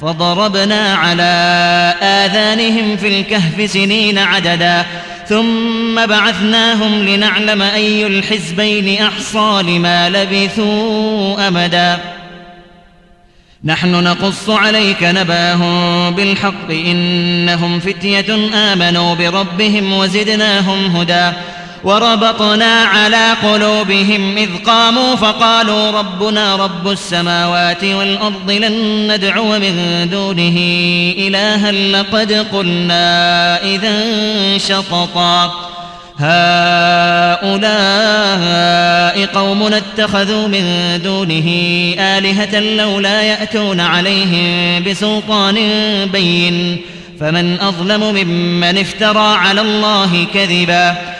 فضربنا على آذانهم في الكهف سنين عددا ثم بعثناهم لنعلم أي الحزبين أحصى لما لبثوا أمدا. نحن نقص عليك نباهم بالحق إنهم فتية آمنوا بربهم وزدناهم هدى. وربطنا على قلوبهم إذ قاموا فقالوا ربنا رب السماوات والأرض لن ندعو من دونه إلها لقد قلنا إذا شططا. هؤلاء قوم اتخذوا من دونه آلهة لولا يأتون عليهم بسلطان بين. فمن أظلم ممن افترى على الله كذبا.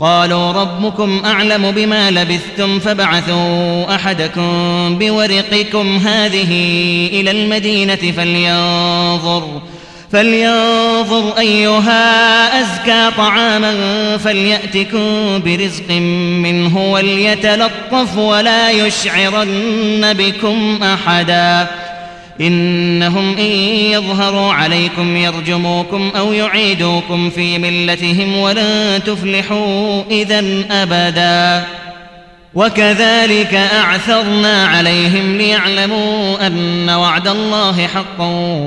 قالوا ربكم أعلم بما لبثتم فبعثوا أحدكم بورقكم هذه إلى المدينة فلينظر فلينظر أيها أزكى طعاما فليأتكم برزق منه وليتلطف ولا يشعرن بكم أحدا إنهم إن يظهروا عليكم يرجموكم أو يعيدوكم في ملتهم ولن تفلحوا إذا أبدا. وكذلك أعثرنا عليهم ليعلموا أن وعد الله حق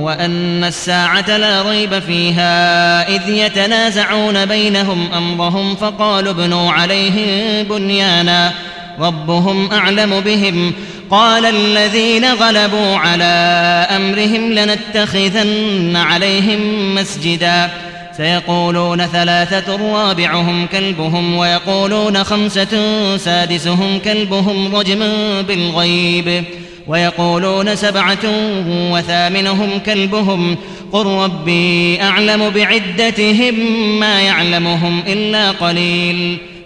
وأن الساعة لا ريب فيها. إذ يتنازعون بينهم أمرهم فقالوا ابنوا عليهم بنيانا. ربهم أعلم بهم. قال الذين غلبوا على أمرهم لنتخذن عليهم مسجدا. سيقولون ثلاثة رابعهم كلبهم ويقولون خمسة سادسهم كلبهم رجما بالغيب. ويقولون سبعة وثامنهم كلبهم. قل ربي أعلم بعدتهم ما يعلمهم إلا قليل.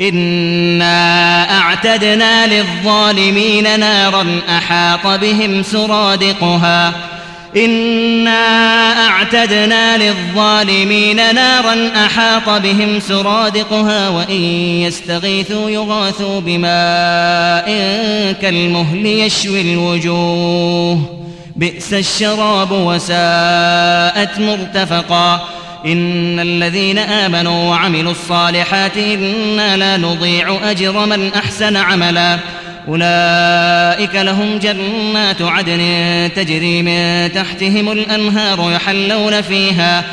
إنا أعتدنا للظالمين نارا أحاط بهم سرادقها. إنا أعتدنا للظالمين نارا أحاط بهم سرادقها وإن يستغيثوا يغاثوا بماء كالمهل يشوي الوجوه. بئس الشراب وساءت مرتفقا. إن الذين آمنوا وعملوا الصالحات إنا لا نضيع أجر من أحسن عملاً. أولئك لهم جنات عدن تجري من تحتهم الأنهار يحلون فيها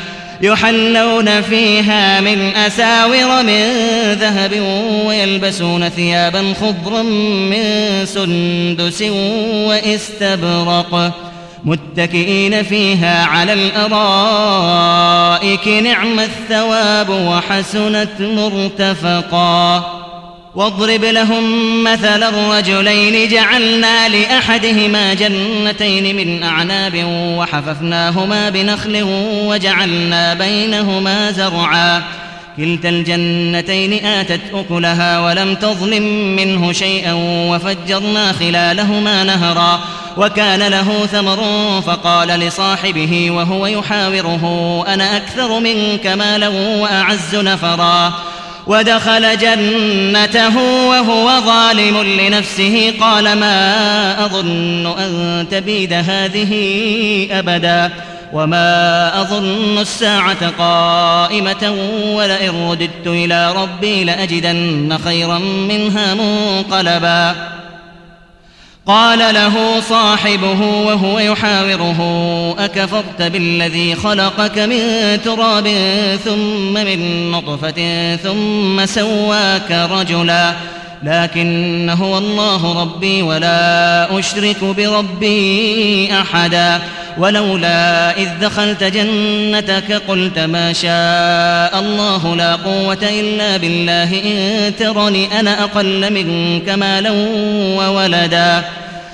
يحلون فيها من أساور من ذهب ويلبسون ثيابا خضرا من سندس وإستبرق. متكئين فيها على الأرائك نعم الثواب وحسنت مرتفقا. واضرب لهم مثل الرجلين جعلنا لأحدهما جنتين من أعناب وحففناهما بنخل وجعلنا بينهما زرعا. كلتا الجنتين آتت أكلها ولم تظلم منه شيئا وفجرنا خلالهما نهرا. وكان له ثمر فقال لصاحبه وهو يحاوره أنا أكثر منك مالا وأعز نفرا. ودخل جنته وهو ظالم لنفسه قال ما أظن أن تبيد هذه أبدا وما أظن الساعة قائمة ولئن رددت إلى ربي لأجدن خيرا منها منقلبا. قال له صاحبه وهو يحاوره أكفرت بالذي خلقك من تراب ثم من نطفة ثم سواك رجلا لكن هو الله ربي ولا أشرك بربي أحدا ولولا إذ دخلت جنتك قلت ما شاء الله لا قوة إلا بالله إن ترني أنا أقل منك مالا وولدا.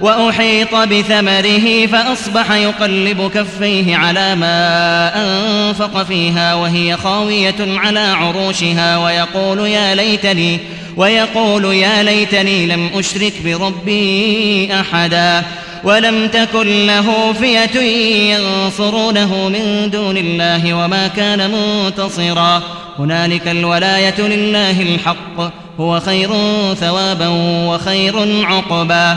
وأحيط بثمره فأصبح يقلب كفيه على ما أنفق فيها وهي خاوية على عروشها ويقول يا ليتني ويقول يا ليتني لم أشرك بربي أحدا ولم تكن له فئة ينصرونه من دون الله وما كان منتصرا. هنالك الولاية لله الحق هو خير ثوابا وخير عقبا.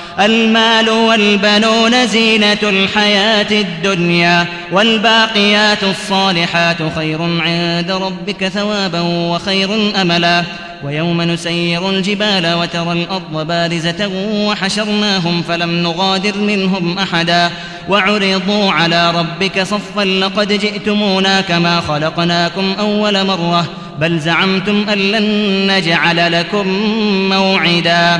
المال والبنون زينة الحياة الدنيا والباقيات الصالحات خير عند ربك ثوابا وخير أملا. ويوم نسير الجبال وترى الأرض بارزة وحشرناهم فلم نغادر منهم أحدا. وعرضوا على ربك صفا لقد جئتمونا كما خلقناكم أول مرة. بل زعمتم أن لن نجعل لكم موعدا.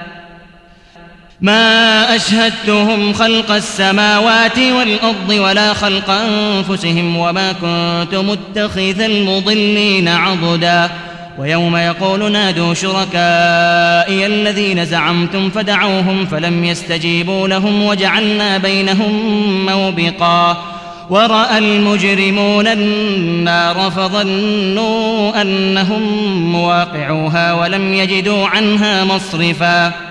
ما أشهدتهم خلق السماوات والأرض ولا خلق أنفسهم وما كنت متخذ المضلين عضداً. ويوم يقول نادوا شركائي الذين زعمتم فدعوهم فلم يستجيبوا لهم وجعلنا بينهم موبقا. ورأى المجرمون النار فظنوا أنهم مواقعوها ولم يجدوا عنها مصرفا.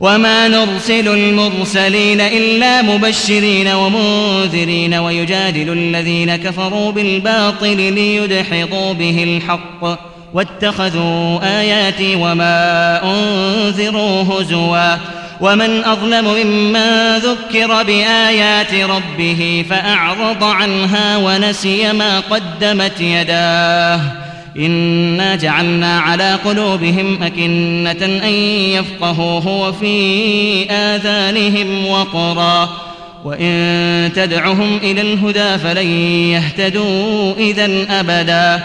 وما نرسل المرسلين إلا مبشرين ومنذرين ويجادل الذين كفروا بالباطل ليدحضوا به الحق واتخذوا آياتي وما أنذروا هزوا ومن أظلم ممن ذكر بآيات ربه فأعرض عنها ونسي ما قدمت يداه إنا جعلنا على قلوبهم أكنة أن يفقهوه وفي آذانهم وقرا وإن تدعهم إلى الهدى فلن يهتدوا إذا أبدا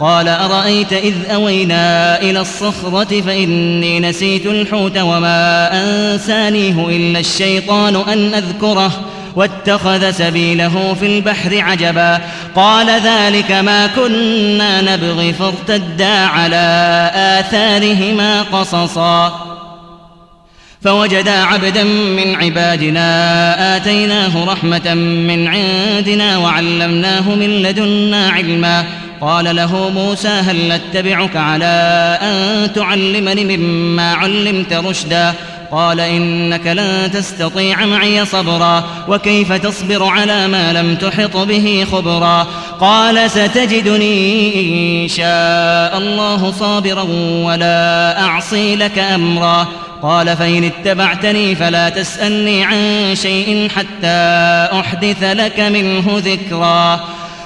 قال أرأيت إذ أوينا إلى الصخرة فإني نسيت الحوت وما أنسانيه إلا الشيطان أن أذكره واتخذ سبيله في البحر عجبا قال ذلك ما كنا نبغي فارتدا على آثارهما قصصا فوجدا عبدا من عبادنا آتيناه رحمة من عندنا وعلمناه من لدنا علما قال له موسى هل أتبعك على أن تعلمني مما علمت رشدا؟ قال إنك لن تستطيع معي صبرا وكيف تصبر على ما لم تحط به خبرا؟ قال ستجدني إن شاء الله صابرا ولا أعصي لك أمرا. قال فإن اتبعتني فلا تسألني عن شيء حتى أحدث لك منه ذكرا.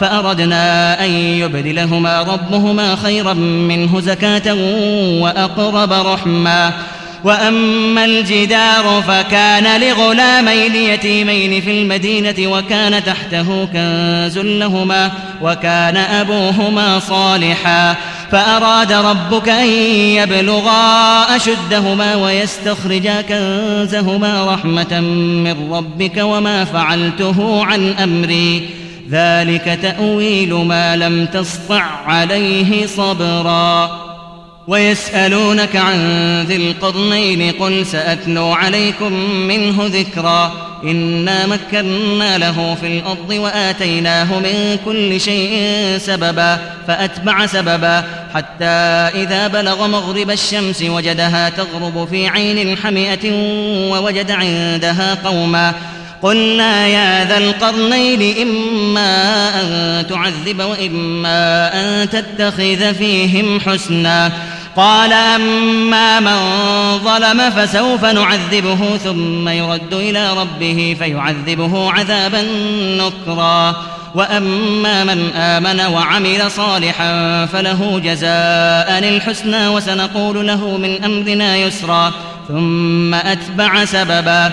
فأردنا أن يبدلهما ربهما خيرا منه زكاة وأقرب رحما وأما الجدار فكان لغلامين يتيمين في المدينة وكان تحته كنز لهما وكان أبوهما صالحا. فأراد ربك أن يبلغا أشدهما ويستخرجا كنزهما رحمة من ربك وما فعلته عن أمري. ذلك تأويل ما لم تسطع عليه صبرا. ويسألونك عن ذي القرنين قل سأتلو عليكم منه ذكرا. إنا مكنا له في الأرض وآتيناه من كل شيء سببا فأتبع سببا. حتى إذا بلغ مغرب الشمس وجدها تغرب في عين حمئة ووجد عندها قوما. قلنا يا ذا القرنين إما أن تعذب وإما أن تتخذ فيهم حسنا. قال أما من ظلم فسوف نعذبه ثم يرد إلى ربه فيعذبه عذابا نكرا. وأما من آمن وعمل صالحا فله جزاء الحسنى وسنقول له من أمرنا يسرا. ثم أتبع سببا.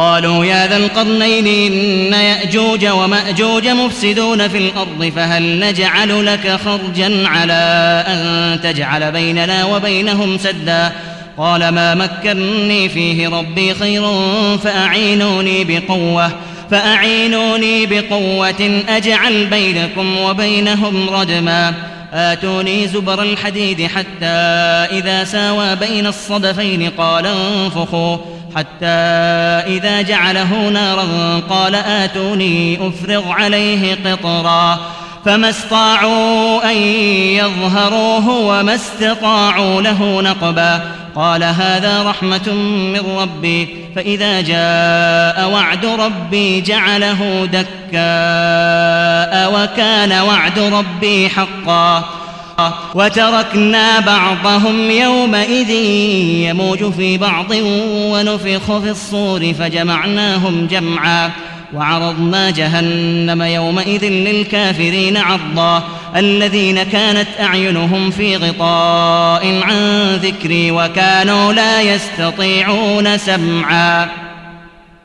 قالوا يا ذا القرنين إن يأجوج ومأجوج مفسدون في الأرض فهل نجعل لك خرجا على أن تجعل بيننا وبينهم سدا؟ قال ما مكني فيه ربي خير فأعينوني بقوة فأعينوني بقوة أجعل بينكم وبينهم ردما آتوني زبر الحديد حتى إذا ساوى بين الصدفين قال انفخوا. حتى إذا جعله نارا قال آتوني أفرغ عليه قطرا فما استطاعوا أن يظهروه وما استطاعوا له نقبا قال هذا رحمة من ربي فإذا جاء وعد ربي جعله دكاء وكان وعد ربي حقا وتركنا بعضهم يومئذ يموج في بعض ونفخ في الصور فجمعناهم جمعا وعرضنا جهنم يومئذ للكافرين عرضا الذين كانت أعينهم في غطاء عن ذكري وكانوا لا يستطيعون سمعا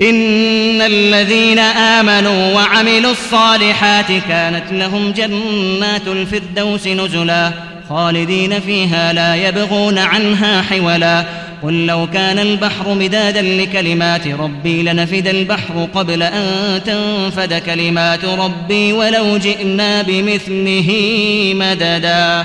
إن الذين آمنوا وعملوا الصالحات كانت لهم جنات الفردوس نزلا خالدين فيها لا يبغون عنها حولا قل لو كان البحر مدادا لكلمات ربي لنفد البحر قبل أن تنفد كلمات ربي ولو جئنا بمثله مددا